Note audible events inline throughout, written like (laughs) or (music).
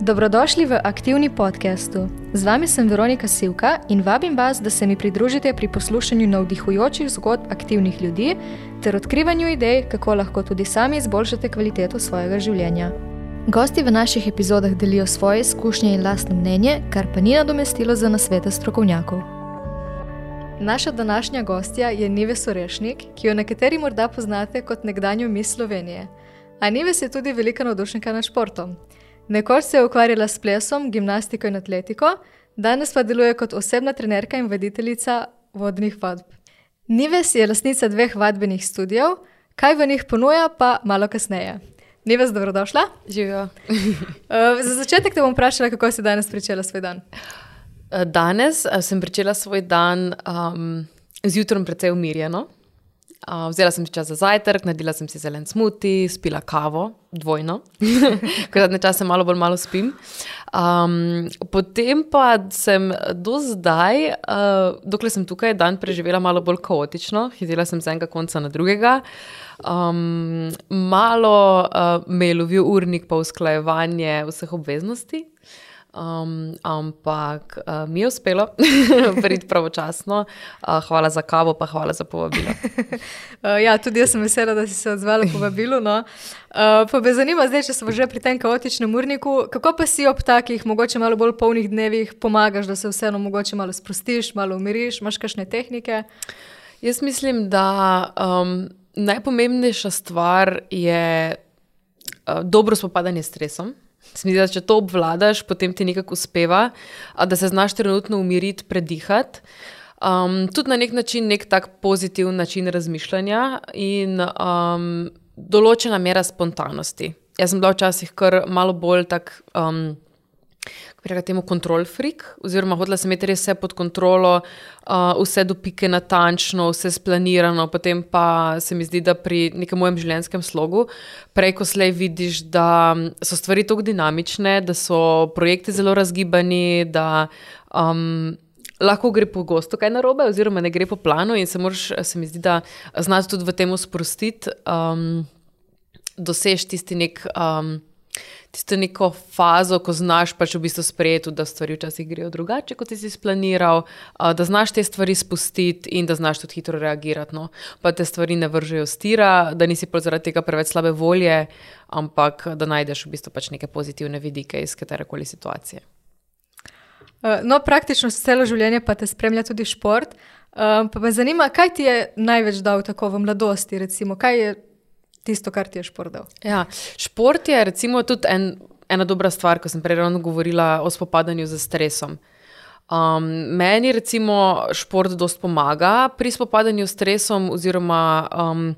Dobrodošli v aktivni podkastu. Z vami sem Veronika Sivka in vabim vas, da se mi pridružite pri poslušanju navdihujočih zgodb aktivnih ljudi ter odkrivanju idej, kako lahko tudi sami izboljšate kvaliteto svojega življenja. Gosti v naših epizodah delijo svoje izkušnje in lastno mnenje, kar pa ni nadomestilo za nasvete strokovnjakov. Naša današnja gostja je Nives Orešnik, ki jo nekateri morda poznate kot nekdanjo mis Slovenije. A Nives je tudi velika navdušenka nad športom. Nekoč se je ukvarjala s plesom, gimnastiko in atletiko, danes pa deluje kot osebna trenerka in voditeljica vodnih vadb. Nives je lasnica dveh vadbenih studijev, kaj v njih ponuja, pa malo kasneje. Nives, dobrodošla. Živijo. Uh, (laughs) za začetek te bom vprašala, kako si danes začela svoj dan. Danes uh, sem začela svoj dan um, zjutraj precej umirjeno. Uh, vzela sem si čas za zajtrk, naredila sem si zelen smuti, spila kavo, dvojno, (laughs) ker zadnje čase malo bolj malo spim. Um, potem pa sem do zdaj, uh, dokler sem tukaj, dan preživela malo bolj kaotično, hitela sem z enega konca na drugega. Um, malo uh, me je lovil urnik pa usklajevanje vseh obveznosti. Um, ampak uh, mi je uspelo (laughs) priti pravočasno. Uh, hvala za kavo, pa hvala za povabilo. uh, (laughs) ja, tudi jaz sem vesela, da si se odzvala povabilo. No. Uh, pa me zanima, zdaj, če smo že pri tem kaotičnem urniku, kako pa si ob takih, mogoče malo bolj polnih dnevih, pomagaš, da se vseeno mogoče malo sprostiš, malo umiriš, imaš kakšne tehnike? Jaz mislim, da um, najpomembnejša stvar je uh, dobro spopadanje s stresom. Zdi, da če to obvladaš, potem ti nekako uspeva, da se znaš trenutno umiriti, predihati. Um, tudi na nek način, nek tak pozitiven način razmišljanja in um, določena mera spontanosti. Jaz sem bila včasih kar malo bolj tak. Um, reka temu kontrol freak, oziroma hodila sem imeti vse pod kontrolo, uh, vse do pike natančno, vse splanirano, potem pa se mi zdi, da pri nekem mojem življenjskem slogu preko slej vidiš, da so stvari tako dinamične, da so projekti zelo razgibani, da um, lahko gre pogosto kaj narobe, oziroma ne gre po planu in se moraš, se mi zdi, da znaš tudi v tem sprostiti, um, dosež tisti nek. Um, tisto neko fazo, ko znaš pač v bistvu sprejeti, da stvari včasih grejo drugače, kot si splaniral, da znaš te stvari spustiti in da znaš tudi hitro reagirati. No. Pa te stvari ne vržejo stira, da nisi zaradi tega preveč slabe volje, ampak da najdeš v bistvu pač neke pozitivne vidike iz katerekoli situacije. No, praktično celo življenje pa te spremlja tudi šport. Pa me zanima, kaj ti je največ dal tako v mladosti? Recimo, kaj je tisto, kar ti je šport dal. Ja, šport je recimo tudi en, ena dobra stvar, ko sem prej ravno govorila o spopadanju z stresom. Um, meni recimo šport dosta pomaga pri spopadanju s stresom oziroma um,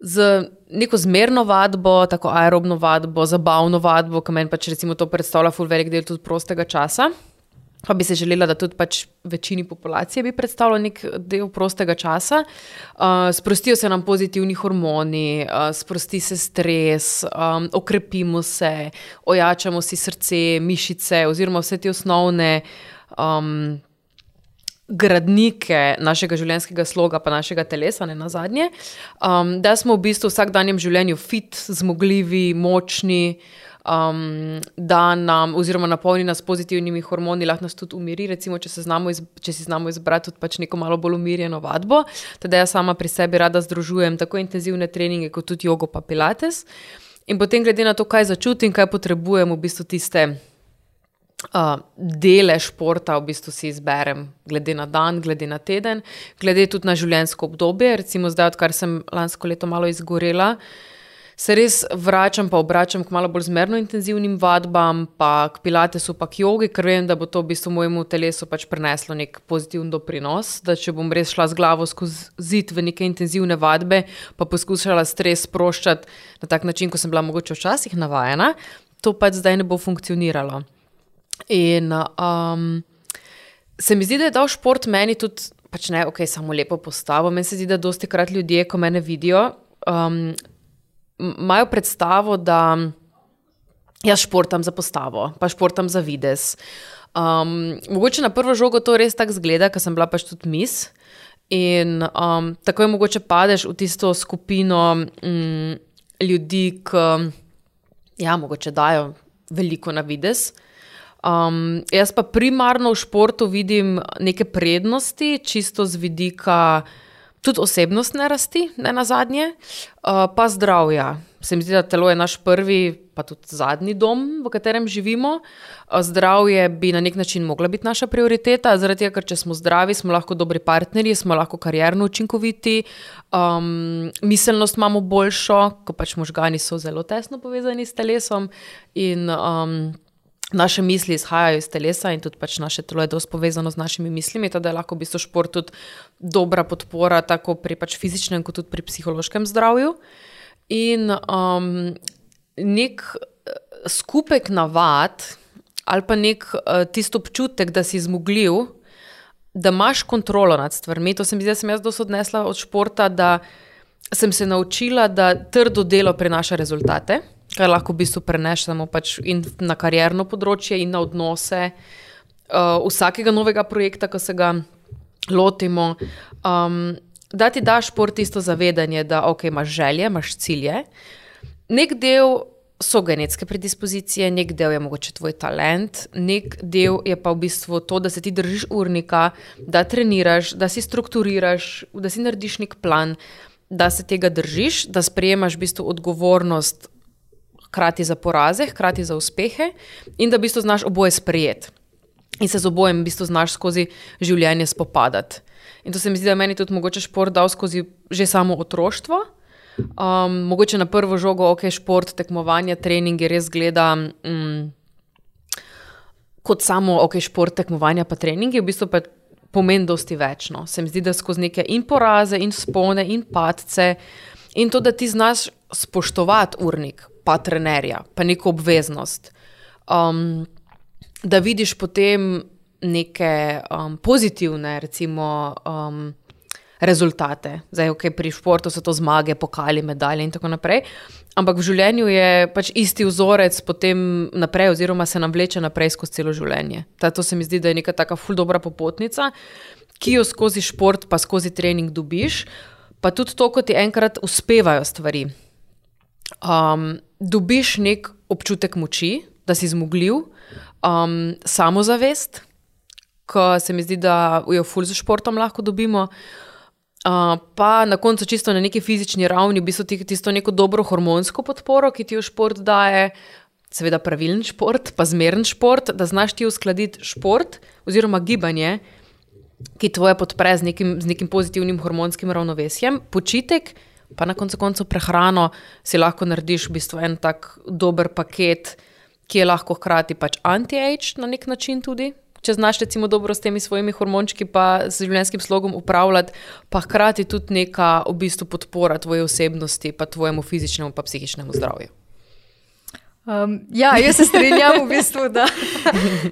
z neko zmerno vadbo, tako aerobno vadbo, zabavno vadbo, ki meni pač recimo to predstavlja ful velik del tudi prostega časa. Pa bi se želela, da tudi pač večini populacije bi predstavljal nek del prostega časa. Uh, sprostijo se nam pozitivni hormoni, uh, sprosti se stres, um, okrepimo se, ojačamo si srce, mišice, oziroma vse te osnovne. Um, Gradnike našega življenjskega sloga, pa našega telesa, ne na zadnje, um, da smo v bistvu v vsakdanjem življenju fit, zmogljivi, močni, uh, um, da nam, oziroma napolni nas pozitivnimi hormoni, lahko nas tudi umiri. Recimo, če, iz, če si znamo izbrati tudi pač neko malo bolj umirjeno vadbo. Teda jaz sama pri sebi rada združujem tako intenzivne treninge, kot tudi jogo, pa pilates. In potem, glede na to, kaj začutim, kaj potrebujem, v bistvu tiste. Uh, dele športa v bistvu si izberem, glede na dan, glede na teden, glede tudi na življenjsko obdobje. Recimo, zdaj, odkar sem lansko leto malo izgorela, uh, se res vračam, pa obračam k malo bolj zmerno intenzivnim vadbam, pa k pilatesu, pa k jogi, ker vem, da bo to v bistvu mojemu telesu pač preneslo nek pozitiven doprinos. Da če bom res šla z glavo skozi zid v neke intenzivne vadbe, pa poskušala stres sproščati na tak način, kot sem bila mogoče včasih navajena, to pač zdaj ne bo funkcioniralo. In um, se mi zdi, da je dal šport meni tudi. Pač ne, ok, samo lepo postavo. Meni se zdi, da dosti krat ljudje, ko me vidijo, um, imajo predstavo, da jaz športam za postavo, pa športam za vides. Um, mogoče na prvo žogo to res tako zgleda, ker sem bila pač tudi mis. In um, tako je mogoče padeš v tisto skupino um, ljudi, ki ja, mogoče dajo veliko na vides. Um, jaz pa primarno v športu vidim neke prednosti, čisto z vidika tudi osebnostne rasti, ne na zadnje, uh, pa zdravja. Se mi zdi, da telo je naš prvi, pa tudi zadnji dom, v katerem živimo. Uh, zdravje bi na nek način mogla biti naša prioriteta, zaradi tega, ker če smo zdravi, smo lahko dobri partnerji, smo lahko karjerno učinkoviti, um, miselnost imamo boljšo, ko pač možgani so zelo tesno povezani s telesom. In, um, naše misli izhajajo iz telesa in tudi pač naše telo je dosti povezano z našimi mislimi, tako da je lahko v bistvu šport tudi dobra podpora, tako pri pač fizičnem, kot tudi pri psihološkem zdravju. In um, nek eh, skupek navad ali pa nek uh, tisto občutek, da si zmogljiv, da imaš kontrolo nad stvarmi. To se mi zdi, da sem jaz dosto odnesla od športa, da sem se naučila, da trdo delo prinaša rezultate kar lahko v bistvu prenesemo pač na karjerno področje in na odnose uh, vsakega novega projekta, ki se ga lotimo. Um, da ti daš šport isto zavedanje, da okay, imaš želje, imaš cilje. Nek del so genetske predispozicije, nek del je mogoče tvoj talent, nek del je pa v bistvu to, da se ti držiš urnika, da treniraš, da si strukturiraš, da si narediš nek plan. Da se tega držiš, da sprejemaš v bistvu odgovornost hkrati za poraze, hkrati za uspehe, in da v bistvu znaš oboje sprejeti in se z obojem v bistvu znaš skozi življenje spopadati. In to se mi zdi, da meni tudi mogoče šport dal skozi že samo otroštvo. Um, mogoče na prvo žogo, ok, šport, tekmovanje, trening je res gleda. Um, Kot samo, ok, šport, tekmovanja, pa treningi, v bistvu pomeni dosti več. No. Se mi zdi, da skozi neke in poraze, in spone, in padce, in to, da ti znaš spoštovati urnik, pa trenerja, pa neko obveznost. Um, da vidiš potem neke um, pozitivne, recimo, um, rezultate. Zdaj, okay, pri športu so to zmage, pokali, medalje in tako naprej. Ampak v življenju je pač isti vzorec potem naprej, oziroma se nam vleče naprej skozi celo življenje. Ta, to se mi zdi, da je neka taka ful dobra popotnica, ki jo skozi šport, pa skozi trening dobiš, pa tudi to, ko ti enkrat uspevajo stvari um, dobiš nek občutek moči, da si zmogljiv, um, samozavest, ki se mi zdi, da jo ful z športom lahko dobimo. Uh, pa na koncu, čisto na neki fizični ravni, v bistvu ti tisto neko dobro hormonsko podporo, ki ti jo šport daje, seveda pravilen šport, pa zmeren šport, da znaš ti uskladiti šport oziroma gibanje, ki tvoje podpre z nekim, z nekim pozitivnim hormonskim ravnovesjem, počitek pa na koncu koncev prehrano, si lahko narediš v bistvu en tak dober paket, ki je lahko hkrati pač anti-age na nek način tudi. Če znaš recimo dobro s temi svojimi hormončki, pa s življenjskim slogom upravljati, pa hkrati tudi neka v bistvu podpora tvoje osebnosti, pa tvojemu fizičnemu in psihičnemu zdravju. Um, ja, jaz se strinjam, v bistvu, da,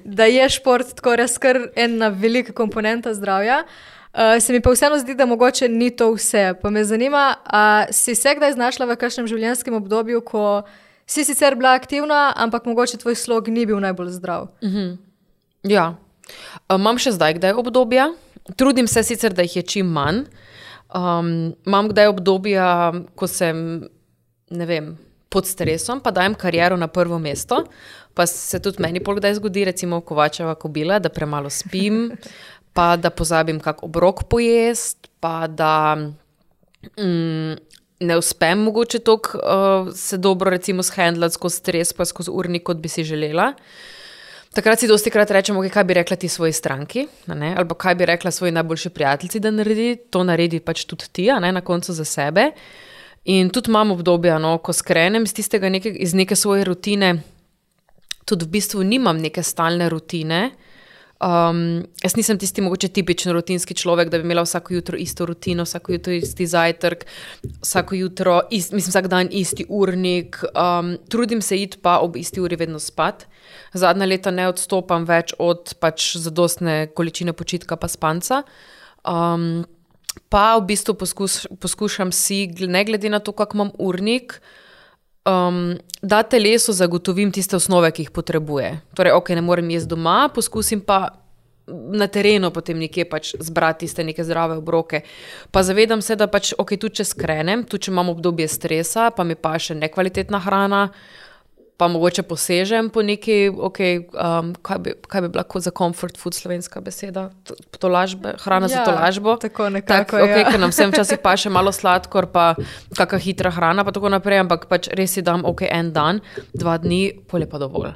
da je šport tako res kar ena velika komponenta zdravja. Uh, Uh, se mi pa vseeno zdi, da mogoče ni to vse. Pa me zanima, ali si se kdaj znašla v kakšnem življenjskem obdobju, ko si sicer bila aktivna, ampak mogoče tvoj slog ni bil najbolj zdrav. Uh mhm. -huh. Ja, uh, imam še zdaj kdaj obdobja, trudim se sicer, da jih je čim manj. Um, imam kdaj obdobja, ko sem, ne vem. Pod stresom, pa dajem kariero na prvo mesto, pa se tudi meni pol kdaj zgodi, recimo, kovačeva kobila, da premalo spim, (laughs) pa da pozabim kak obrok pojesti, pa da mm, ne uspem mogoče tako uh, se dobro, recimo, shendlati skozi stres, pa skozi urnik, kot bi si želela. Takrat si dosti krat rečemo, okay, kaj bi rekla ti svoji stranki, ali kaj bi rekla svoji najboljši prijateljici, da naredi, to naredi pač tudi ti, ne, na koncu za sebe. In tudi imam obdobje, no, ko skrenem iz, neke, iz neke svoje rutine, tudi v bistvu nimam neke stalne rutine. Um, jaz nisem tisti mogoče tipičen rutinski človek, da bi imela vsako jutro isto rutino, vsako jutro isti zajtrk, vsako jutro, ist, mislim, vsak dan isti urnik. Um, trudim se iti pa ob isti uri vedno spat. Zadnja leta ne odstopam več od pač zadostne količine počitka pa spanca. Um, pa v bistvu poskus, poskušam si, ne glede na to, kako imam urnik um, da telesu zagotovim tiste osnove, ki jih potrebuje. Torej, ok, ne morem jaz doma, poskusim pa na terenu potem nekje pač zbrati tiste neke zdrave obroke. Pa zavedam se, da pač, ok, tudi če skrenem, tudi če imam obdobje stresa, pa mi pa še nekvalitetna hrana. Pa mogoče posežem po neki, okay, um, kaj, bi, kaj bi bila kot za comfort food slovenska beseda, tolažbe, hrana ja, za tolažbo. Tako nekako. Tak, okay, ja. Ker nam vsem včasih pa še malo sladkor, pa kakšna hitra hrana, pa tako naprej, ampak pač res si dam ok en dan, dva dni, pol je pa dovolj.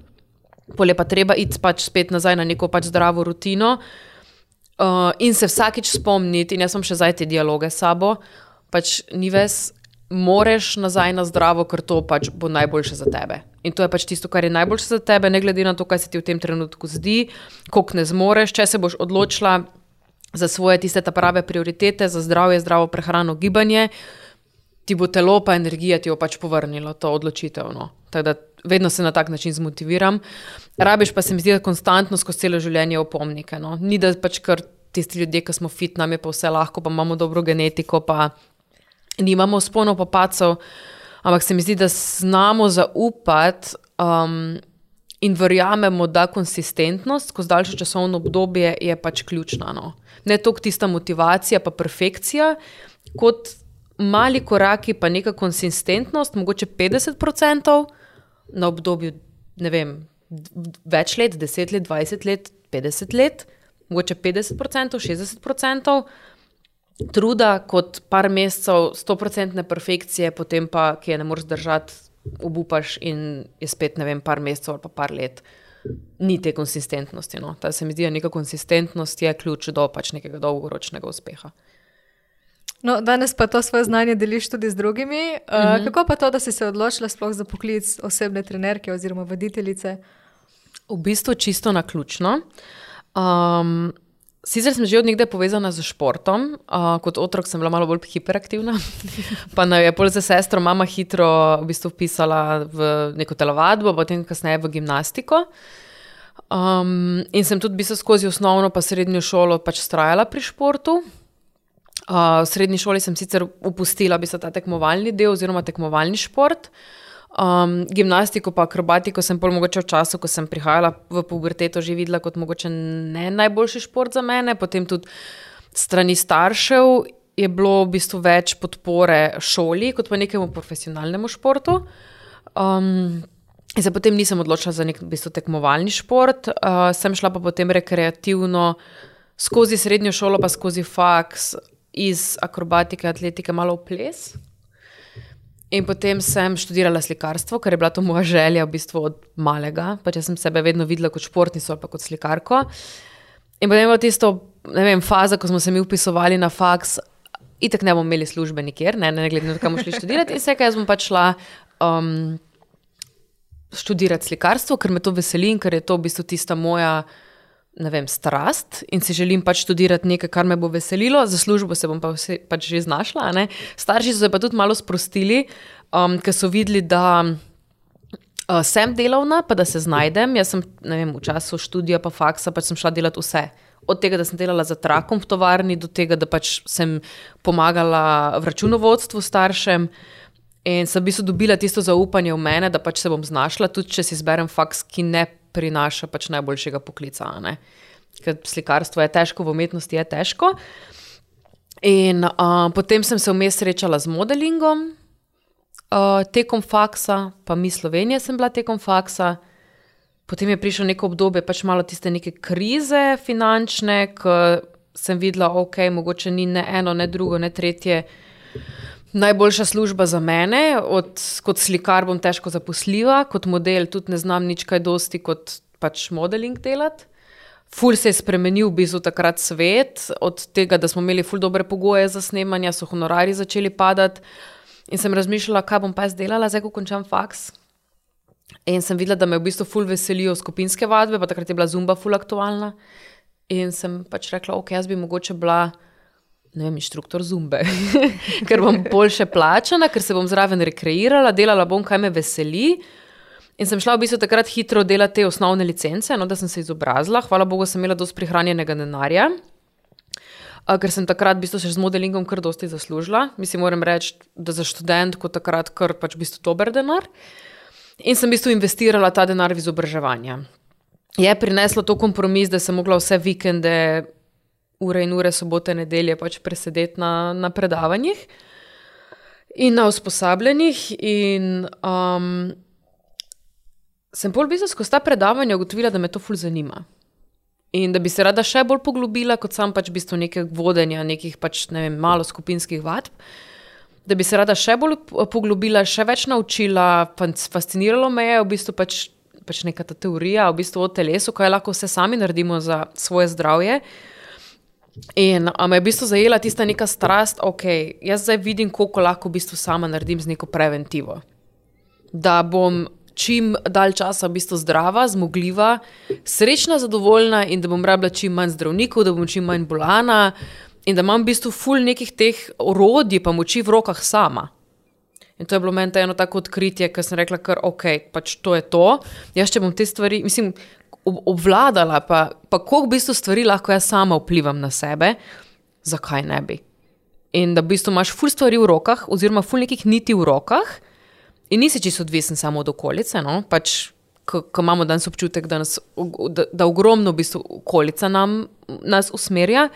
Pol je pa treba iti pač spet nazaj na neko pač zdravo rutino. Uh, in se vsakič spomniti, in jaz sem še zdaj te dialoge s sabo, pač ni ves, moreš nazaj na zdravo, ker to pač bo najboljše za tebe. In to je pač tisto, kar je najboljše za tebe, ne glede na to, kaj se ti v tem trenutku zdi, koliko ne zmoreš, če se boš odločila za svoje tiste prave prioritete, za zdravje, zdravo prehrano, gibanje, ti bo telo pa energija ti jo pač povrnilo, to odločitev. No. Da vedno se na tak način zmotiviram. Rabiš pa se mi zdi, da konstantno skozi celo življenje opomnike. No. Ni da pač kar tisti ljudje, ki smo fit, nam je pa vse lahko, pa imamo dobro genetiko, pa nimamo spolno popacov, ampak se mi zdi, da znamo zaupati um, in verjamemo, da konsistentnost skozi daljše časovno obdobje je pač ključna. No. Ne toliko tista motivacija, pa perfekcija, kot mali koraki, pa neka konsistentnost, mogoče 50% na obdobju, ne vem, več let, 10 let, 20 let, 50 let, mogoče 50%, 60% truda, kot par mesecev, stoprocentne perfekcije, potem pa, ki je ne moreš držati, obupaš in je spet, ne vem, par mesecev ali pa par let. Ni te konsistentnosti. No. Ta se mi zdi, da neka konsistentnost je ključ do pač nekega dolgoročnega uspeha. No, danes pa to svoje znanje deliš tudi z drugimi. Uh, uh -huh. Kako pa to, da si se odločila za poklic osebne trenerke oziroma voditeljice? V bistvu čisto na ključno. Um, Sicer sem že od nekdaj povezana z športom, uh, kot otrok sem bila malo bolj hiperaktivna. (laughs) pa naj je pol za sestro mama hitro v bistvu vpisala v neko telovadbo, potem kasneje v gimnastiko. Um, in sem tudi v bistvu skozi osnovno pa srednjo šolo pač trajala pri športu. Uh, v srednji šoli sem sicer upustila bi se ta tekmovalni del oziroma tekmovalni šport. Um, gimnastiko, pa akrobatiko sem pol mogoče v času, ko sem prihajala v puberteto, že videla kot mogoče ne najboljši šport za mene. Potem tudi strani staršev je bilo v bistvu več podpore šoli, kot pa nekemu profesionalnemu športu. Um, Zdaj, potem nisem odločila za nek v bistvu, tekmovalni šport, uh, sem šla pa potem rekreativno skozi srednjo šolo, pa skozi faks iz akrobatike, atletike, malo v ples. In potem sem študirala slikarstvo, ker je bila to moja želja v bistvu od malega. Pač sem sebe vedno videla kot športnico ali kot slikarko. In potem je bila tisto, ne vem, faza, ko smo se mi upisovali na faks, itek ne bomo imeli službe nikjer, ne, ne glede na to, kam šli študirati. In vse, kaj jaz bom pač šla um, študirati slikarstvo, ker me to veseli in ker je to v bistvu tista moja ne vem, strast in si želim pač študirati nekaj, kar me bo veselilo, za službo se bom pa vse, pač že znašla. Ne? Starši so se pa tudi malo sprostili, um, ker so videli, da uh, sem delovna, pa da se znajdem. Jaz sem vem, v času študija, pa faksa, pač sem šla delati vse. Od tega, da sem delala za trakom v tovarni, do tega, da pač sem pomagala v računovodstvu staršem. In sem v bistvu dobila tisto zaupanje v mene, da pač se bom znašla, tudi če si izberem faks, ki ne prinaša pač najboljšega poklica. Ker slikarstvo je težko, v umetnosti je težko. In uh, potem sem se vmes srečala z modelingom, uh, tekom faksa, pa mi Slovenije sem bila tekom faksa. Potem je prišlo neko obdobje, pač malo tiste neke krize finančne, ko sem videla, okay, mogoče ni ne eno, ne drugo, ne tretje. Najboljša služba za mene, od, kot slikar bom težko zaposljiva, kot model tudi ne znam nič kaj dosti kot pač modeling delati. Ful se je spremenil v bistvu takrat svet, od tega, da smo imeli ful dobre pogoje za snemanje, so honorari začeli padati. In sem razmišljala, kaj bom pa zdaj delala, zdaj ko končam faks. In sem videla, da me v bistvu ful veselijo skupinske vadbe, pa takrat je bila zumba ful aktualna. In sem pač rekla, ok, jaz bi mogoče bila vem, inštruktor zumbe, (laughs) ker bom boljše plačana, ker se bom zraven rekreirala, delala bom, kaj me veseli. In sem šla v bistvu takrat hitro delati te osnovne licence, no, da sem se izobrazila. Hvala Bogu, sem imela dosti prihranjenega denarja, ker sem takrat v bistvu še z modelingom kar dosti zaslužila. Mislim, moram reči, da za študentko takrat kar pač v bistvu dober denar. In sem v bistvu investirala ta denar v izobraževanje. Je prineslo to kompromis, da sem mogla vse vikende ure in ure sobote, nedelje pač presedeti na, na predavanjih in na usposabljanjih. In, um, sem bolj v bistvu skozi ta predavanja ugotovila, da me to ful zanima. In da bi se rada še bolj poglobila, kot sam pač v bistvu nekaj vodenja, nekih pač ne vem, malo skupinskih vadb. Da bi se rada še bolj poglobila, še več naučila, fasciniralo me je v bistvu pač, pač neka ta teorija v bistvu o telesu, kaj lahko vse sami naredimo za svoje zdravje. In me je v bistvu zajela tista neka strast, ok, jaz zdaj vidim, koliko lahko v bistvu sama naredim z neko preventivo. Da bom čim dalj časa v bistvu zdrava, zmogljiva, srečna, zadovoljna in da bom rabila čim manj zdravnikov, da bom čim manj bolana in da imam v bistvu ful nekih teh orodij pa moči v rokah sama. In to je bilo meni eno tako odkritje, ker sem rekla, kar ok, pač je to. Jaz, če bom te stvari, mislim, obvladala, pa, pa koliko v bistvu stvari lahko jaz sama vplivam na sebe, zakaj ne bi. In da v bistvu imaš ful stvari v rokah, oziroma ful nekih niti v rokah, in nisi čisto odvisen samo od okolice. No? Pač, ko imamo danes občutek, da, nas, da, da ogromno v bistvu okolica nam, nas usmerja.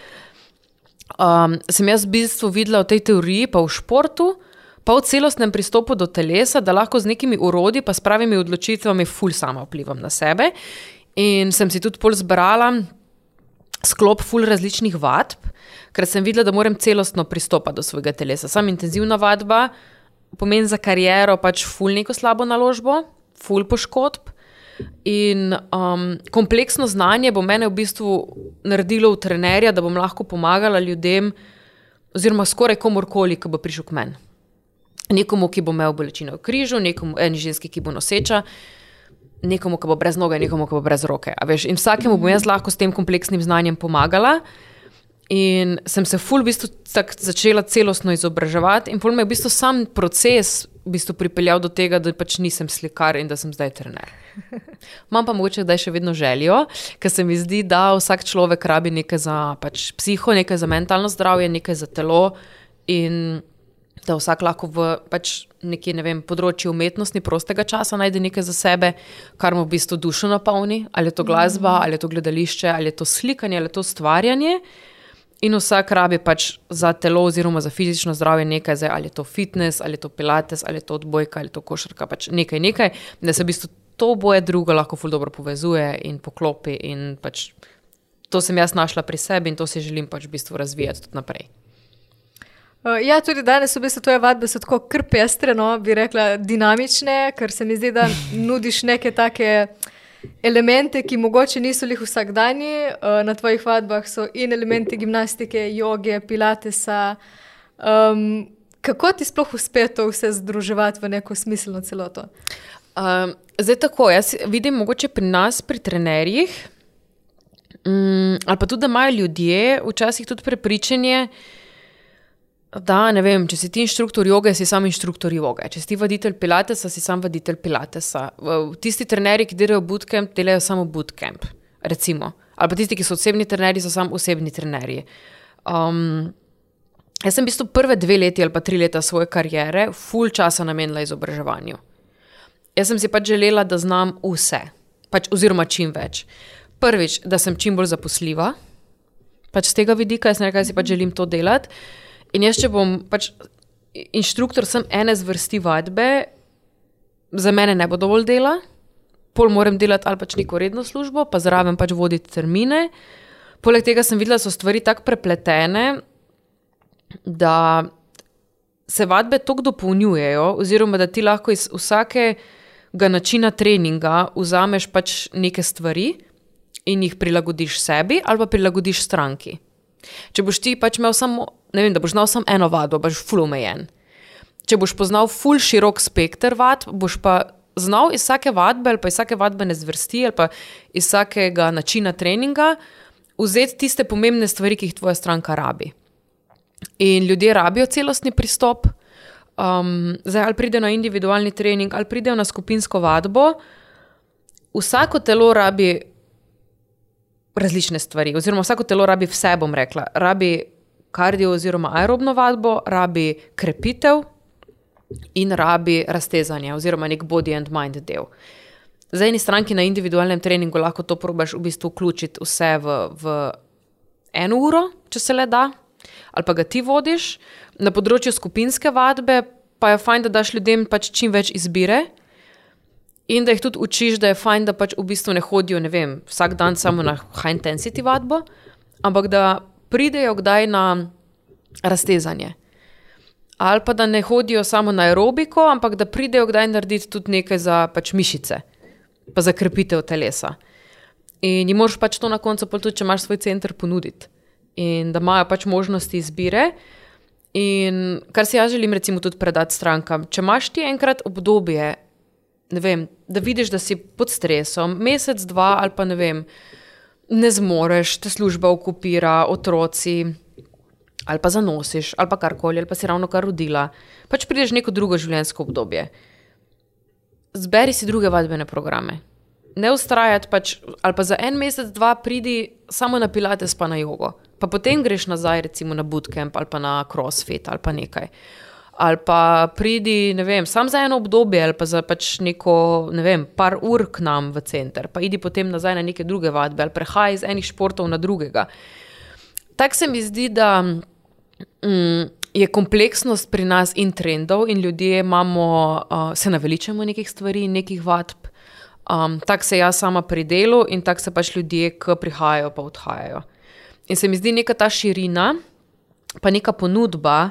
Um, sem jaz v bistvu videla v tej teoriji, pa v športu, pa v celostnem pristopu do telesa, da lahko z nekimi urodji, pa s pravimi odločitvami, ful sama vplivam na sebe. In sem si tudi pol zbrala sklop ful različnih vadb, ker sem videla, da moram celostno pristopati do svojega telesa. Sam intenzivna vadba pomeni za kariero pač ful neko slabo naložbo, ful poškodb. In um, kompleksno znanje bo mene v bistvu naredilo v trenerja, da bom lahko pomagala ljudem, oziroma skoraj komorkoli, ki bo prišel k meni. Nekomu, ki bo imel bolečino v križu, nekomu, eni ženski, ki bo noseča nekomu, ki bo brez noge, nekomu, ki bo brez roke. In vsakemu bom jaz lahko s tem kompleksnim znanjem pomagala. In sem se ful v bistvu začela celostno izobraževati, in pol me je v bistvu sam proces v bistvu pripeljal do tega, da pač nisem slikar in da sem zdaj trener. (laughs) Imam pa mogoče zdaj še vedno željo, ker se mi zdi, da vsak človek rabi nekaj za pač, psiho, nekaj za mentalno zdravje, nekaj za telo. In da vsak lahko v pač, neki ne vem, področju umetnosti prostega časa najde nekaj za sebe, kar mu v bistvu dušo napolni, ali je to glasba, mm. ali je to gledališče, ali je to slikanje, ali je to ustvarjanje. In vsak rabi pač za telo, oziroma za fizično zdravje nekaj, zdaj, ali je to fitness, ali je to pilates, ali je to odbojka, ali je to košarka, pač nekaj, nekaj, da se v bistvu to boje drugo lahko ful dobro povezuje in poklopi. In pač to sem jaz našla pri sebi in to si želim pač v bistvu razvijati tudi naprej. Uh, ja, tudi danes v bistvu tvoje vadbe so tako krpestre, no, bi rekla, dinamične, ker se mi zdi, da nudiš neke take elemente, ki mogoče niso jih vsakdanji. Uh, na tvojih vadbah so in elementi gimnastike, joge, pilatesa. Um, kako ti sploh uspe to vse združevati v neko smiselno celoto? Um, zdaj tako, jaz vidim mogoče pri nas, pri trenerjih, um, ali pa tudi, da imajo ljudje včasih tudi prepričanje, Da, ne vem, če si ti inštruktor joge, si sam inštruktor joge. Če si ti voditelj pilatesa, si sam voditelj pilatesa. Tisti trenerji, ki delajo bootcamp, delajo samo bootcamp. Recimo. Ali pa tisti, ki so osebni trenerji, so samo osebni trenerji. Um, jaz sem v bistvu prve dve leti ali pa tri leta svoje kariere, full časa namenila izobraževanju. Jaz sem si pač želela, da znam vse, pač, oziroma čim več. Prvič, da sem čim bolj zaposljiva, pač z tega vidika, jaz nekaj si pač želim to delati. In jaz, če bom pač inštruktor, sem ene zvrsti vadbe, za mene ne bo dovolj dela, pol moram delati ali pač neko redno službo, pa zraven pač voditi termine. Poleg tega sem videla, da so stvari tako prepletene, da se vadbe tako dopolnjujejo, oziroma da ti lahko iz vsakega načina treninga vzameš pač neke stvari in jih prilagodiš sebi ali pa prilagodiš stranki. Če boš ti pač imel samo ne vem, da boš znal samo eno vadbo, boš ful omejen. Če boš poznal ful širok spekter vad, boš pa znal iz vsake vadbe ali pa iz vsake vadbene zvrsti ali pa iz vsakega načina treninga vzeti tiste pomembne stvari, ki jih tvoja stranka rabi. In ljudje rabijo celostni pristop. Um, zdaj, ali pridejo na individualni trening, ali pridejo na skupinsko vadbo, vsako telo rabi različne stvari, oziroma vsako telo rabi vse, bom rekla. Rabi kardio oziroma aerobno vadbo, rabi krepitev in rabi raztezanje oziroma nek body and mind del. Za eni stranki na individualnem treningu lahko to probaš v bistvu vključiti vse v, v eno uro, če se le da, ali pa ga ti vodiš. Na področju skupinske vadbe pa je fajn, da daš ljudem pač čim več izbire. In da jih tudi učiš, da je fajn, da pač v bistvu ne hodijo ne vem, vsak dan samo na high intensity vadbo, ampak da pridejo kdaj na raztezanje. Ali pa da ne hodijo samo na aerobiko, ampak da pridejo kdaj narediti tudi nekaj za pač mišice, pa za krepitev telesa. In jim moraš pač to na koncu, tudi če imaš svoj center, ponuditi. In da imajo pač možnosti izbire. In kar si jaz želim, recimo, tudi predati strankam. Če imaš ti enkrat obdobje, vem, da vidiš, da si pod stresom, mesec, dva ali pa ne vem, ne zmoreš, te služba okupira, otroci ali pa zanosiš, ali pa karkoli, ali pa si ravno kar rodila, pač prideš neko drugo življenjsko obdobje. Zberi si druge vadbene programe. Ne ustrajati, pač, ali pa za en mesec, dva, pridi samo na pilates, pa na jogo. Pa potem greš nazaj, recimo na bootcamp ali pa na crossfit ali pa nekaj. Ali pa pridi, ne vem, samo za eno obdobje ali pa za pač neko, ne vem, par ur k nam v center, pa idi potem nazaj na neke druge vadbe ali prehaj iz enih športov na drugega. Tako se mi zdi, da mm, je kompleksnost pri nas in trendov, in ljudje imamo, uh, se naveličamo nekih stvari, nekih vadb. Um, tako se jaz sama pri delu in tako se pač ljudje, ki prihajajo, pa odhajajo. In se mi zdi neka ta širina, pa neka ponudba,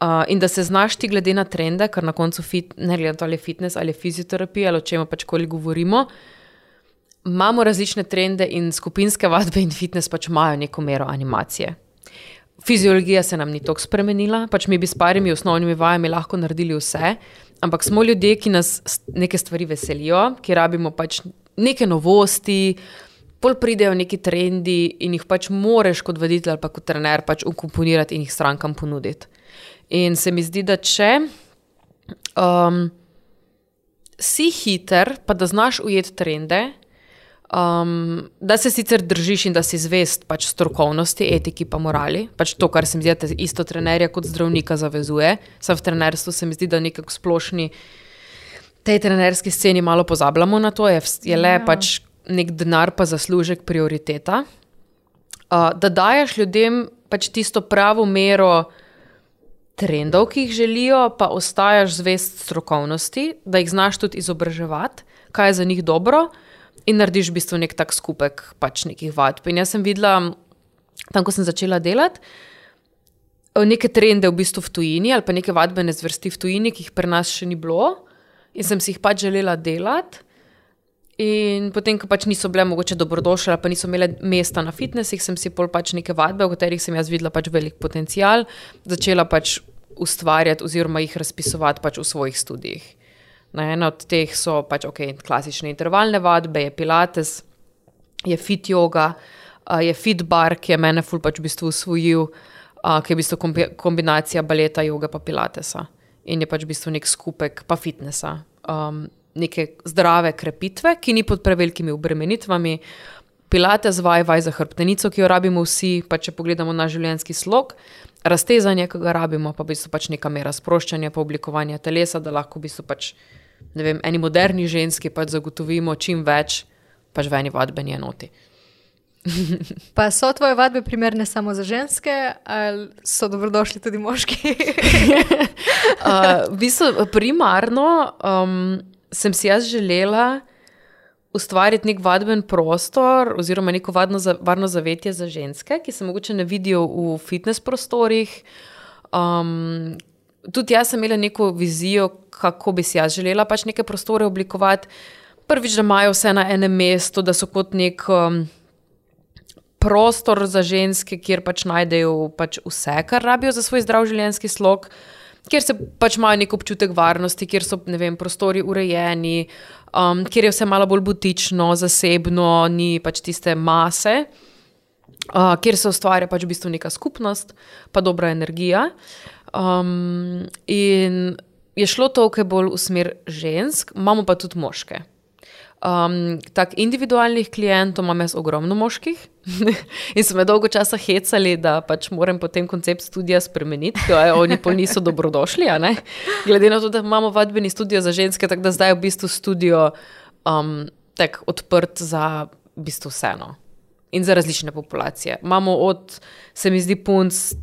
uh, in da se znaš ti glede na trende, kar na koncu fit, ne glede na to, ali je fitness ali je fizioterapija ali o čem pač koli govorimo. Imamo različne trende in skupinske vadbe in fitness pač imajo neko mero animacije. Fiziologija se nam ni tako spremenila, pač mi bi s parimi osnovnimi vajami lahko naredili vse, ampak smo ljudje, ki nas neke stvari veselijo, ki rabimo pač neke novosti, pol pridejo neki trendi in jih pač moreš kot voditelj ali pa kot trener pač ukomponirati in jih strankam ponuditi. In se mi zdi, da če um, si hiter, pa da znaš ujeti trende, Um, da se sicer držiš in da si zvest pač strokovnosti, etiki, pa morali. Pač to, kar se mi zdi, da isto trenerja kot zdravnika zavezuje. Sam v trenerstvu se mi zdi, da nekako splošni tej trenerski sceni malo pozabljamo na to, je, je le ja. pač nek denar, pa zaslužek prioriteta. Uh, da daješ ljudem pač tisto pravo mero trendov, ki jih želijo, pa ostajaš zvest strokovnosti, da jih znaš tudi izobraževati, kaj je za njih dobro in narediš v bistvu nek tak skupek pač nekih vadb. In jaz sem videla, tam ko sem začela delati, neke trende v bistvu v tujini ali pa neke vadbene zvrsti v tujini, ki jih pri nas še ni bilo in sem si jih pač želela delati. In potem, ko pač niso bile mogoče dobrodošle, pa niso imele mesta na fitnesih, sem si pol pač neke vadbe, v katerih sem jaz videla pač velik potencial, začela pač ustvarjati oziroma jih razpisovati pač v svojih študijih. Na ena od teh so pač okay, klasične intervalne vadbe, je pilates, je fit yoga, uh, je fit bar, ki je mene ful pač v bistvu usvojil, uh, ki je v bistvu kombi kombinacija baleta, yoga in pilatesa. In je pač v bistvu nek skupek pa fitnesa. Um, neke zdrave krepitve, ki ni pod prevelikimi obremenitvami. Pilates, vaj, vaj za hrbtenico, ki jo rabimo vsi, pa če pogledamo na življenjski slog, raztezanje, ki ga rabimo, pa v bistvu pač neka mera sproščanja, pa oblikovanja telesa, da lahko v bistvu pač ne vem, eni moderni ženski pač zagotovimo čim več pač v eni vadbeni enoti. (laughs) pa so tvoje vadbe primerne samo za ženske, ali so dobrodošli tudi moški? (laughs) uh, v bistvu, primarno um, sem si jaz želela ustvariti nek vadben prostor, oziroma neko vadno, varno zavetje za ženske, ki se mogoče ne vidijo v fitness prostorih. Um, tudi jaz sem imela neko vizijo, kako bi si jaz želela pač neke prostore oblikovati. Prvič, da imajo vse na enem mestu, da so kot nek um, prostor za ženske, kjer pač najdejo pač vse, kar rabijo za svoj zdrav življenjski slog, kjer se pač imajo nek občutek varnosti, kjer so vem, prostori urejeni, um, kjer je vse malo bolj butično, zasebno, ni pač tiste mase. Uh, kjer se ustvarja pač v bistvu neka skupnost, pa dobra energija. Um, in je šlo to, kaj bolj v smer žensk, imamo pa tudi moške. Um, tak individualnih klientov imam jaz ogromno moških (laughs) in so me dolgo časa hecali, da pač moram potem koncept študija spremeniti, ker oni pa niso dobrodošli. Glede na to, da imamo vadbeni studio za ženske, tako da zdaj je v bistvu studio um, tak odprt za v bistvu vseeno in za različne populacije. Imamo od, se mi zdi, punc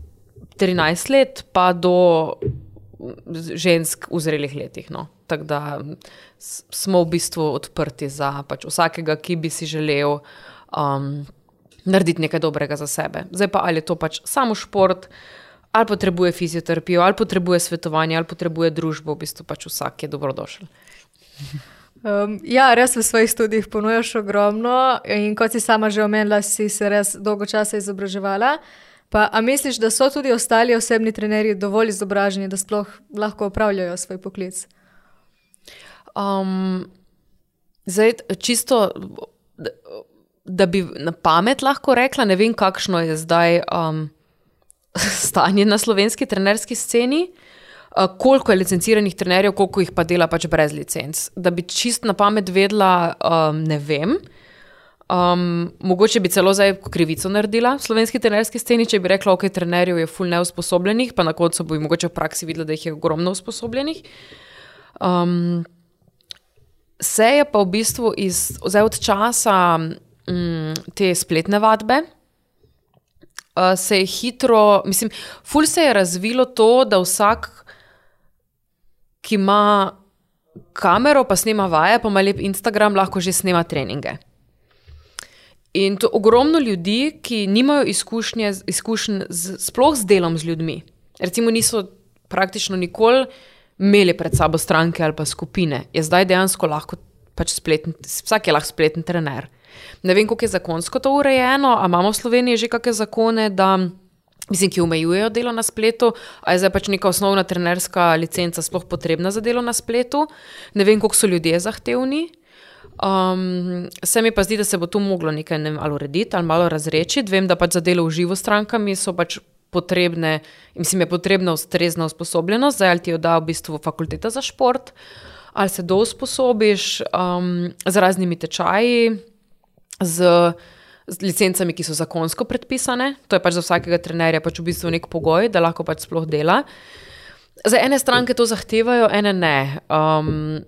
13 let, pa do žensk v zrelih letih. No. Tako da smo v bistvu odprti za pač vsakega, ki bi si želel um, narediti nekaj dobrega za sebe. Zdaj pa ali je to pač samo šport, ali potrebuje fizioterapijo, ali potrebuje svetovanje, ali potrebuje družbo, v bistvu pač vsak je dobrodošel. Um, ja, res v svojih študijih ponujaš ogromno in kot si sama že omenila, si se res dolgo časa izobraževala. Pa, a misliš, da so tudi ostali osebni trenerji dovolj izobraženi, da sploh lahko upravljajo svoj poklic? Um, zdaj, čisto, da, bi na pamet lahko rekla, ne vem, kakšno je zdaj um, (laughs) stanje na slovenski trenerski sceni. Koliko je licenciranih trenerjev, koliko jih pa dela pač brez licenc. Da bi čist na pamet vedela, um, ne vem. Um, mogoče bi celo zdaj krivico naredila v slovenski trenerski sceni, če bi rekla, ok, trenerjev je full neusposobljenih, pa na koncu bi mogoče v praksi videla, da jih je ogromno usposobljenih. Um, se je pa v bistvu iz, od časa um, te spletne vadbe, uh, se je hitro, mislim, ful se je razvilo to, da vsak, ki ima kamero, pa snema vaje, pa ima lep Instagram, lahko že snema treninge. In to ogromno ljudi, ki nimajo izkušnje, izkušenj z, sploh z delom z ljudmi, recimo niso praktično nikoli imeli pred sabo stranke ali pa skupine, je zdaj dejansko lahko pač spleten, vsak je lahko spleten trener. Ne vem, kako je zakonsko to urejeno, ali imamo v Sloveniji že kakšne zakone, da, mislim, ki omejujejo delo na spletu, ali je zdaj pač neka osnovna trenerska licenca sploh potrebna za delo na spletu. Ne vem, koliko so ljudje zahtevni. Um, se mi pa zdi, da se bo tu moglo nekaj ne, ali urediti ali malo razreči. Vem, da pač za delo v živo strankami so pač potrebne, mislim, je potrebna ustrezna usposobljenost, zdaj ali ti jo da v bistvu fakulteta za šport, ali se do usposobiš um, z raznimi tečaji, z, z licencami, ki so zakonsko predpisane. To je pač za vsakega trenerja pač v bistvu nek pogoj, da lahko pač sploh dela. Za ene stranke to zahtevajo, ene ne. Um,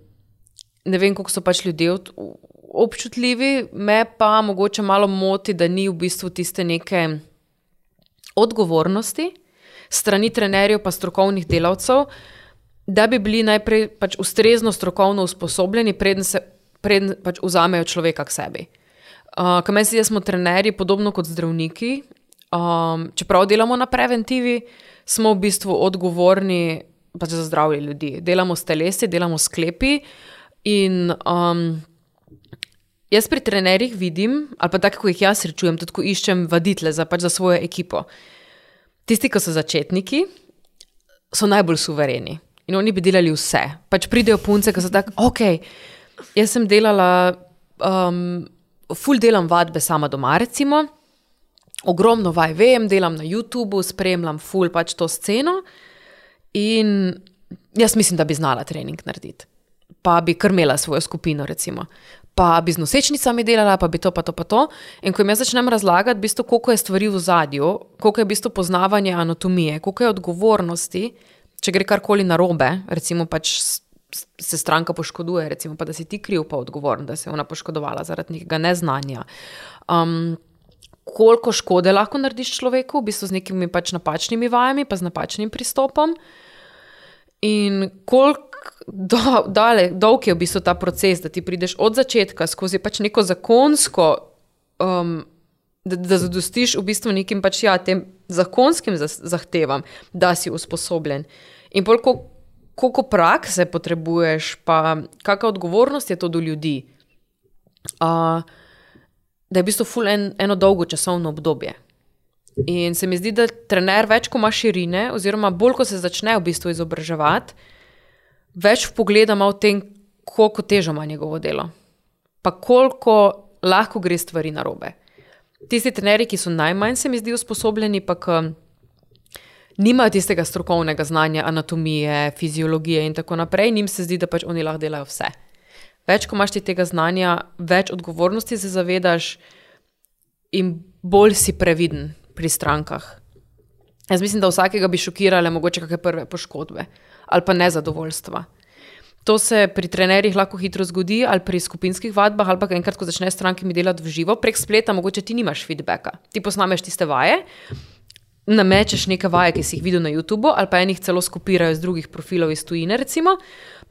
ne vem, kako so pač ljudje občutljivi, me pa mogoče malo moti, da ni v bistvu tiste neke odgovornosti strani trenerjev, pa strokovnih delavcev, da bi bili najprej pač ustrezno strokovno usposobljeni, preden se preden pač vzamejo človeka k sebi. Uh, Kaj meni se zdi, da smo trenerji podobno kot zdravniki. Um, čeprav delamo na preventivi, smo v bistvu odgovorni pač za zdravje ljudi. Delamo s telesi, delamo s sklepi. In um, jaz pri trenerjih vidim, ali pa tako, kot jih jaz srečujem, tudi ko iščem voditele za, pač za svojo ekipo. Tisti, ki so začetniki, so najbolj suvereni in oni bi delali vse. Pač pridejo punce, ki so tako, ok, jaz sem delala, um, full delam vadbe sama doma, recimo. Ogromno vaj vem, delam na YouTubu, spremljam full pač to sceno in jaz mislim, da bi znala trening narediti pa bi krmila svojo skupino, recimo. Pa bi z nosečnicami delala, pa bi to, pa to, pa to. In ko jim jaz začnem razlagati, bistvo, koliko je stvari v zadju, koliko je bistvo poznavanje anatomije, koliko je odgovornosti, če gre karkoli narobe, recimo pač se stranka poškoduje, recimo pa da si ti kriv, pa odgovoren, da se je ona poškodovala zaradi nekega neznanja. Um, koliko škode lahko narediš človeku, v bistvu z nekimi pač napačnimi vajami, pa z napačnim pristopom. In koliko do, dale, dolg je v bistvu ta proces, da ti prideš od začetka skozi pač neko zakonsko, um, da, da zadostiš v bistvu nekim pač ja, tem zakonskim zahtevam, da si usposobljen. In koliko, koliko prakse potrebuješ, pa kakšna odgovornost je to do ljudi, uh, da je v bistvu ful en, eno dolgo časovno obdobje. In se mi zdi, da trener več, ko ima širine, oziroma bolj, ko se začne v bistvu izobraževati, več pogleda v tem, koliko težo ima njegovo delo, pa koliko lahko gre stvari na robe. Tisti trenerji, ki so najmanj, se mi zdijo usposobljeni, pa nimajo tistega strokovnega znanja, anatomije, fiziologije in tako naprej, njim se zdi, da pač oni lahko delajo vse. Več, ko imaš tega znanja, več odgovornosti se zavedaš in bolj si previden pri strankah. Jaz mislim, da vsakega bi šokirale mogoče kakšne prve poškodbe ali pa nezadovoljstva. To se pri trenerjih lahko hitro zgodi, ali pri skupinskih vadbah, ali pa enkrat, ko začneš s strankami delati v živo, prek spleta, mogoče ti nimaš feedbacka. Ti posnameš tiste vaje, namečeš neke vaje, ki si jih videl na YouTubu, ali pa enih celo skopirajo iz drugih profilov iz tujine, recimo,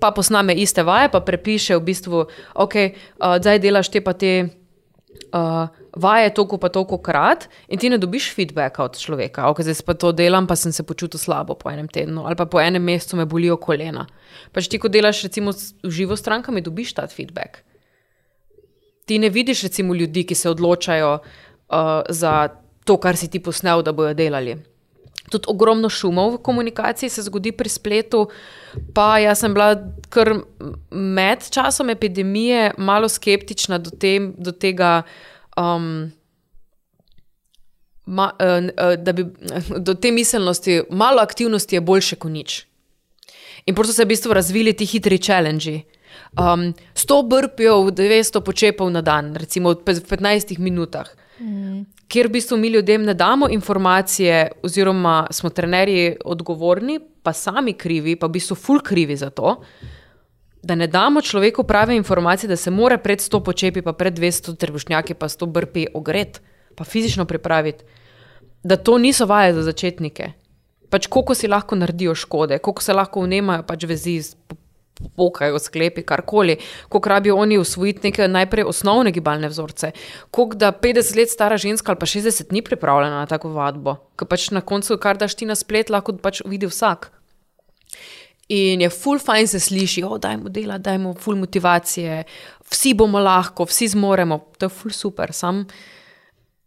pa posname iste vaje, pa prepiše v bistvu, ok, uh, zdaj delaš te pa te. Uh, vaje toliko pa toliko krat in ti ne dobiš feedbacka od človeka. Ok, zdaj pa to delam, pa sem se počutil slabo po enem tednu ali pa po enem mesecu me bolijo kolena. Pač ti, ko delaš recimo v živo strankami, dobiš ta feedback. Ti ne vidiš recimo ljudi, ki se odločajo uh, za to, kar si ti posnel, da bojo delali. Tudi ogromno šumov v komunikaciji se zgodi pri spletu. Pa jaz sem bila kar med časom epidemije malo skeptična do, te, do tega, um, ma, uh, da bi (laughs) do te miselnosti, malo aktivnosti je boljše kot nič. In prosto se v bistvu razvili ti hitri challenge. Um, 100 brpijo, 200 počepov na dan, recimo v 15 minutah. Mm. Ker v bistvu mi ljudem ne damo informacije, oziroma smo trenerji odgovorni, pa sami krivi, pa v bistvu ful krivi za to, da ne damo človeku prave informacije, da se mora pred 100 počepi, pa pred 200 trebušnjaki, pa 100 brpi ogret, pa fizično pripraviti, da to niso vaje za začetnike. Pač koliko si lahko naredijo škode, koliko se lahko vnemajo pač vezi, pokajo sklepi, karkoli, koliko rabijo oni usvojiti neke najprej osnovne gibalne vzorce, koliko da 50 let stara ženska ali pa 60 ni pripravljena na tako vadbo, ker pač na koncu, kar daš ti na splet, lahko pač vidi vsak. In je full fajn se sliši, oh, da je dela, da je full motivacije, vsi bomo lahko, vsi zmoremo, to je full super. Sam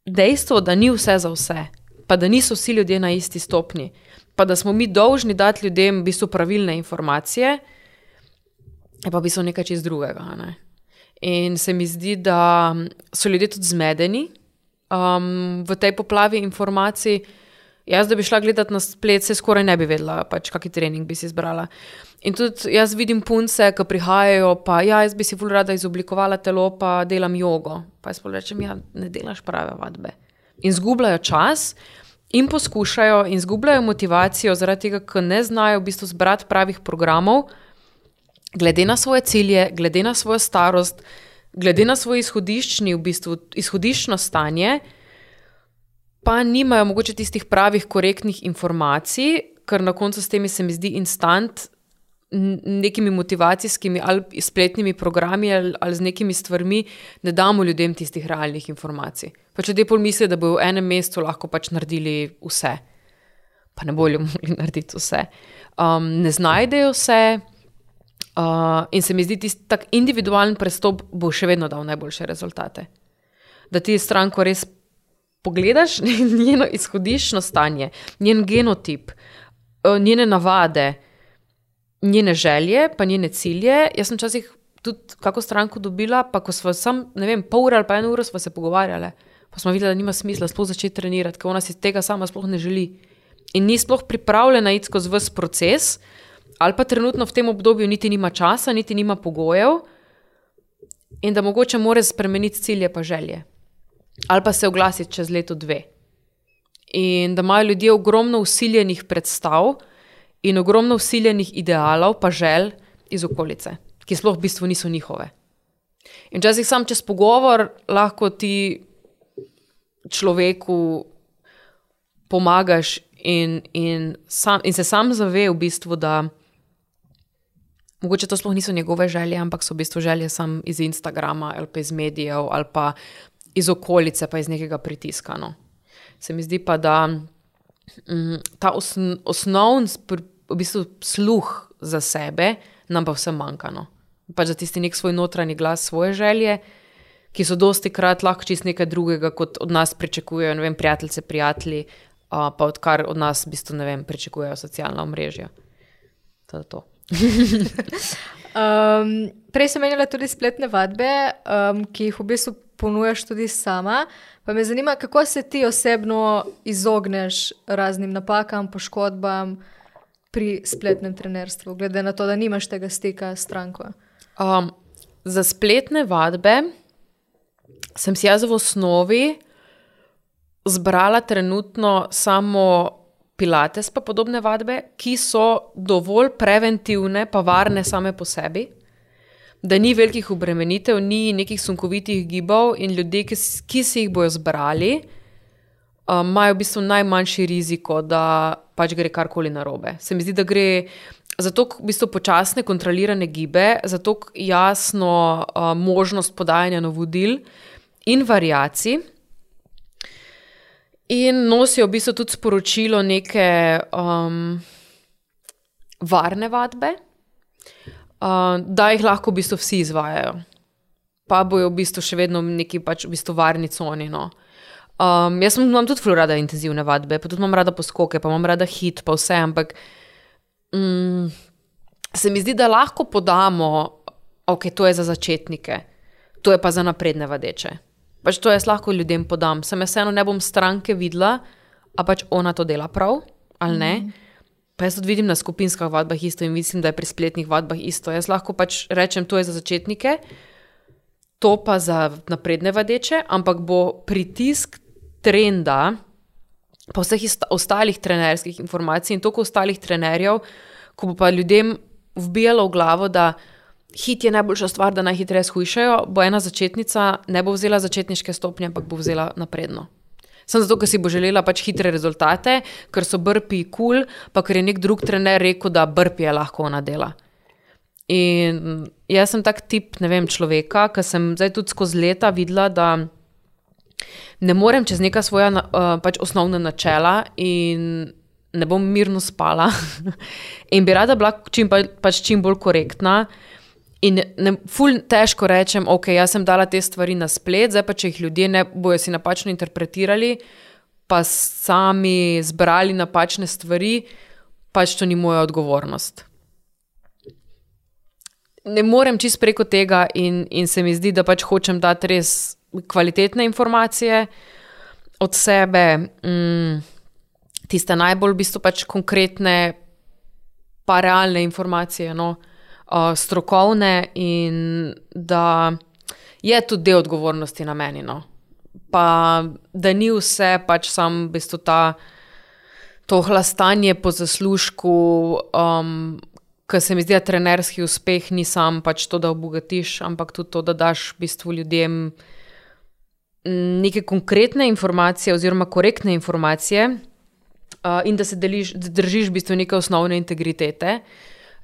dejstvo, da ni vse za vse, pa da niso vsi ljudje na isti stopni, pa da smo mi dolžni dati ljudem v bistvu pravilne informacije, je pa v bistvu nekaj čez drugega. Ne? In se mi zdi, da so ljudje tudi zmedeni um, v tej poplavi informacij. Jaz, da bi šla gledati na splet, se skoraj ne bi vedela, pač, kakšen trening bi si izbrala. In tudi jaz vidim punce, ki prihajajo, pa ja, jaz bi si bolj rada izoblikovala telo, pa delam jogo. Pa jaz pa rečem, ja, ne delaš prave vadbe. In zgubljajo čas, in poskušajo, in zgubljajo motivacijo, zaradi tega, ker ne znajo v bistvu zbrati pravih programov, glede na svoje cilje, glede na svojo starost, glede na svoj izhodiščni, v bistvu izhodiščno stanje pa nimajo mogoče tistih pravih, korektnih informacij, ker na koncu s temi se mi zdi instant. Nekimi motivacijskimi ali spletnimi programi ali, ali z nekimi stvarmi, ne damo ljudem tistih realnih informacij. Pa če ljudje mislijo, da bodo v enem mestu lahko pač naredili vse, pa ne bojo (laughs) mogli narediti vse. Um, ne znajdejo vse, uh, in se mi zdi, da tak individualen pristop bo še vedno dal najboljše rezultate. Da ti stranko res pogledaš (laughs) njeno izhodiščno stanje, njen genotip, eh, njene navade, njene želje, pa njene cilje. Jaz sem včasih tudi kako stranko dobila, pa ko smo sam, ne vem, pol ure ali pa eno uro se pogovarjali, pa smo videli, da nima smisla sploh začeti trenirati, ker ona si tega sama sploh ne želi. In ni sploh pripravljena iti skozi vse proces, ali pa trenutno v tem obdobju niti nima časa, niti nima pogojev, in da mogoče more spremeniti cilje pa želje ali pa se oglasiti čez leto dve. In da imajo ljudje ogromno usiljenih predstav in ogromno usiljenih idealov, pa žel iz okolice, ki sploh v bistvu niso njihove. In včasih sam čez pogovor lahko ti človeku pomagaš in, in, sam, in se sam zave v bistvu, da. Mogoče to sploh niso njegove želje, ampak so v bistvu želje samo iz Instagrama ali pa iz medijev ali pa iz okolice, pa iz nekega pritiska. No. Se mi zdi pa, da mm, ta osn osnovni v bistvu sluh za sebe nam pa vse manjka. No. Pač za tisti nek svoj notranji glas, svoje želje, ki so dosti krat lahko čist nekaj drugega, kot od nas pričakujejo, ne vem, prijateljice, prijatelji, uh, pa odkar od nas v bistvu ne vem, pričakujejo socialna omrežja. To je to. Um, prej sem menila tudi spletne vadbe, um, ki jih v bistvu ponujaš tudi sama. Pa me zanima, kako se ti osebno izogneš raznim napakam, poškodbam pri spletnem trenerstvu, glede na to, da nimaš tega stika s stranko. Um, za spletne vadbe sem si jaz v osnovi zbrala trenutno samo. Pilates, pa podobne vadbe, ki so dovolj preventivne, pa varne same po sebi, da ni velikih obremenitev, ni nekih sunkovitih gibov in ljudje, ki, ki si jih bojo zbrali, um, imajo v bistvu najmanjši riziko, da pač gre karkoli narobe. Se mi zdi, da gre za to v bistvu počasne, kontrolirane gibe, za to jasno uh, možnost podajanja navodil in variacij. In nosijo v bistvu tudi sporočilo neke um, varne vadbe, uh, da jih lahko v bistvu vsi izvajajo. Pa bojo v bistvu še vedno neki pač v bistvu varni coni. No. Um, jaz imam tudi zelo rada intenzivne vadbe, pa tudi imam rada poskoke, pa imam rada hit, pa vse, ampak um, se mi zdi, da lahko podamo, ok, to je za začetnike, to je pa za napredne vadeče. Pač to jaz lahko ljudem podam, sem jaz eno ne bom stranke videla, a pač ona to dela prav ali ne. Mm. Pa jaz tudi vidim na skupinskih vadbah isto in mislim, da je pri spletnih vadbah isto. Jaz lahko pač rečem, to je za začetnike, to pa za napredne vadeče, ampak bo pritisk trenda, pa vseh ostalih trenerskih informacij in toliko ostalih trenerjev, ko bo pa ljudem vbijalo v glavo, da hit je najboljša stvar, da najhitreje shujšajo, bo ena začetnica ne bo vzela začetniške stopnje, ampak bo vzela napredno. Samo zato, ker si bo želela pač hitre rezultate, ker so brpi kul, cool, pa ker je nek drug trener rekel, da brpi je lahko ona dela. In jaz sem tak tip, ne vem, človeka, ki sem zdaj tudi skozi leta videla, da ne morem čez neka svoja uh, pač osnovna načela in ne bom mirno spala. (laughs) in bi rada bila čim, pa, pač čim bolj korektna. In ne, ful težko rečem, ok, jaz sem dala te stvari na splet, zdaj pa če jih ljudje ne bojo si napačno interpretirali, pa sami zbrali napačne stvari, pač to ni moja odgovornost. Ne morem čist preko tega, in, in se mi zdi, da pač hočem dati res kvalitetne informacije od sebe, mm, tiste najbolj v bistvu pač konkretne, pa realne informacije, no, uh, strokovne, in da je tudi del odgovornosti na meni. No. Pa da ni vse pač samo v bistvu ta. To hlastanje po zaslužku, um, ki se mi zdi, da trenerski uspeh ni samo pač to, da obogatiš, ampak tudi to, da daš v bistvu ljudem neke konkretne informacije oziroma korektne informacije uh, in da se deliš, držiš v bistvu neke osnovne integritete.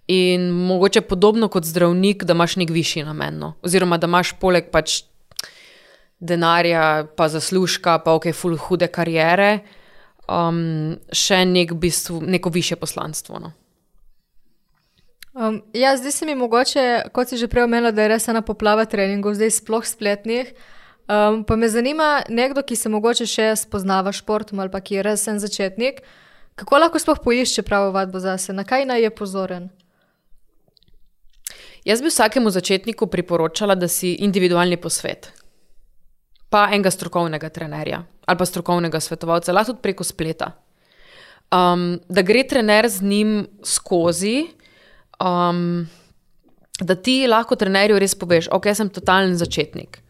In mogoče podobno kot zdravnik, da imaš nek višji namen, no. oziroma da imaš poleg pač denarja, pa zaslužka, pa ok, full hude karijere, um, še nek bistvu, neko više poslanstvo. No. Um, ja, zdaj se mi mogoče, kot si že prej omenila, da je res ena poplava treningov, zdaj sploh spletnih. Um, pa me zanima, nekdo, ki se mogoče še spoznava športom ali pa ki je res en začetnik, kako lahko sploh poišče pravo vadbo zase, na kaj naj je pozoren? Jaz bi vsakemu začetniku priporočala, da si individualni posvet, pa enega strokovnega trenerja ali pa strokovnega svetovalca, lahko tudi preko spleta. Um, da gre trener z njim skozi, um, da ti lahko trenerju res poveš, ok, sem totalen začetnik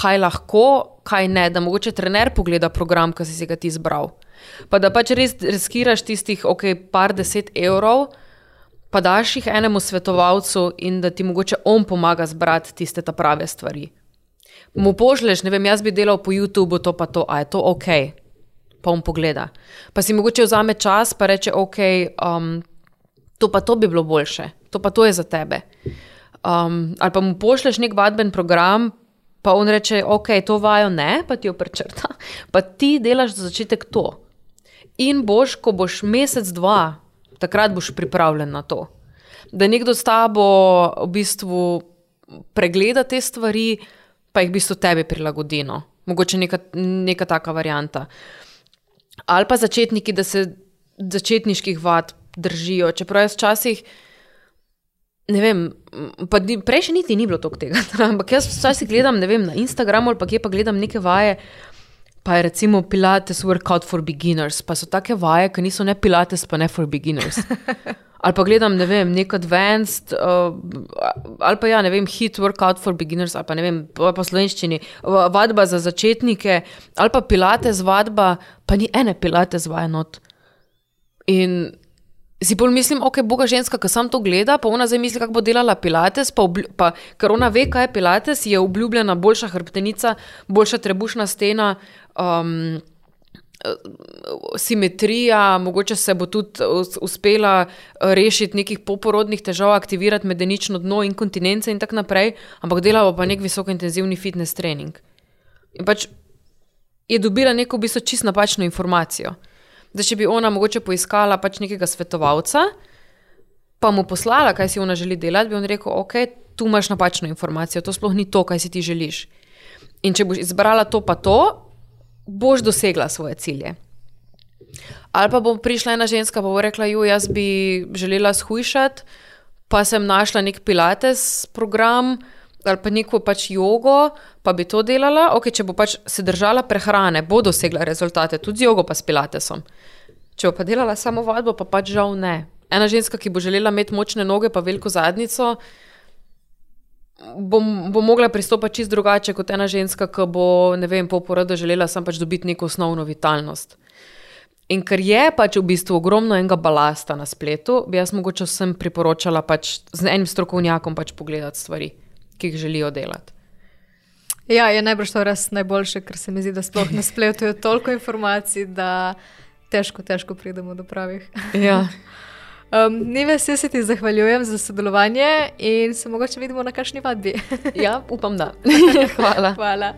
kaj lahko, kaj ne, da mogoče trener pogleda program, ki si ga ti izbral. Pa da pač res riskiraš tistih, ok, par deset evrov, pa daš jih enemu svetovalcu in da ti mogoče on pomaga zbrati tiste ta prave stvari. Mu pošleš, ne vem, jaz bi delal po YouTubu to pa to, a je to ok, pa on pogleda. Pa si mogoče vzame čas, pa reče, ok, um, to pa to bi bilo boljše, to pa to je za tebe. Um, ali pa mu pošleš nek vadben program, Pa on reče, ok, to vajo ne, pa ti jo prečrta, (laughs) pa ti delaš za začetek to. In boš, ko boš mesec, dva, takrat boš pripravljen na to. Da nekdo s tabo v bistvu pregleda te stvari, pa jih v bistvu tebi prilagodi. No. Mogoče neka, neka taka varianta. Ali pa začetniki, da se začetniških vad držijo. Čeprav jaz včasih ne vem, prej še niti ni bilo tega. (laughs) Ampak jaz včasih gledam vem, na Instagramu ali pa kje pa gledam neke vaje. Pa je recimo Pilates workout for beginners, pa so take vaje, ki niso ne Pilates, pa ne for beginners. (laughs) Ali pa gledam, ne vem, nek advanced, uh, ali pa ja, ne vem, hit workout for beginners, ali pa ne vem, po, slovenščini, vadba za začetnike, ali pa Pilates vadba, pa ni ene Pilates vaje not. In Si bolj mislim, ok, boga ženska, ki sam to gleda, pa ona zdaj misli, kako bo delala Pilates, pa, pa ker ona ve, kaj je Pilates, je obljubljena boljša hrbtenica, boljša trebušna stena, um, simetrija, mogoče se bo tudi uspela rešiti nekih poporodnih težav, aktivirati medenično dno in kontinence in tako naprej, ampak delava pa nek visokointenzivni fitness trening. In pač je dobila neko v bistvu čist napačno informacijo. Da če bi ona mogoče poiskala pač nekega svetovalca, pa mu poslala, kaj si ona želi delati, bi on rekel, ok, tu imaš napačno informacijo, to sploh ni to, kaj si ti želiš. In če boš izbrala to pa to, boš dosegla svoje cilje. Ali pa bo prišla ena ženska, pa bo rekla: Jo, jaz bi želela shujšati, pa sem našla nek pilates program ali pa neko pač jogo, pa bi to delala. Ok, če bo pač se držala prehrane, bo dosegla rezultate, tudi z jogo, pa s pilatesom. Če bo pa delala samo vadbo, pa pač žal ne. Ena ženska, ki bo želela imeti močne noge, pa veliko zadnico, bo, bo mogla pristopiti čist drugače kot ena ženska, ki bo, ne vem, po porodu želela samo pač dobiti neko osnovno vitalnost. In ker je pač v bistvu ogromno enega balasta na spletu, bi jaz mogoče vsem priporočala pač z enim strokovnjakom pač pogledati stvari, ki jih želijo delati. Ja, je najbrž to res najboljše, ker se mi zdi, da sploh na spletu je toliko informacij, da težko, težko pridemo do pravih. Ja. (laughs) Um, Nive, se, se ti zahvaljujem za sodelovanje in se mogoče vidimo na kakšni vadbi. ja, upam, da. (laughs) Hvala. Hvala.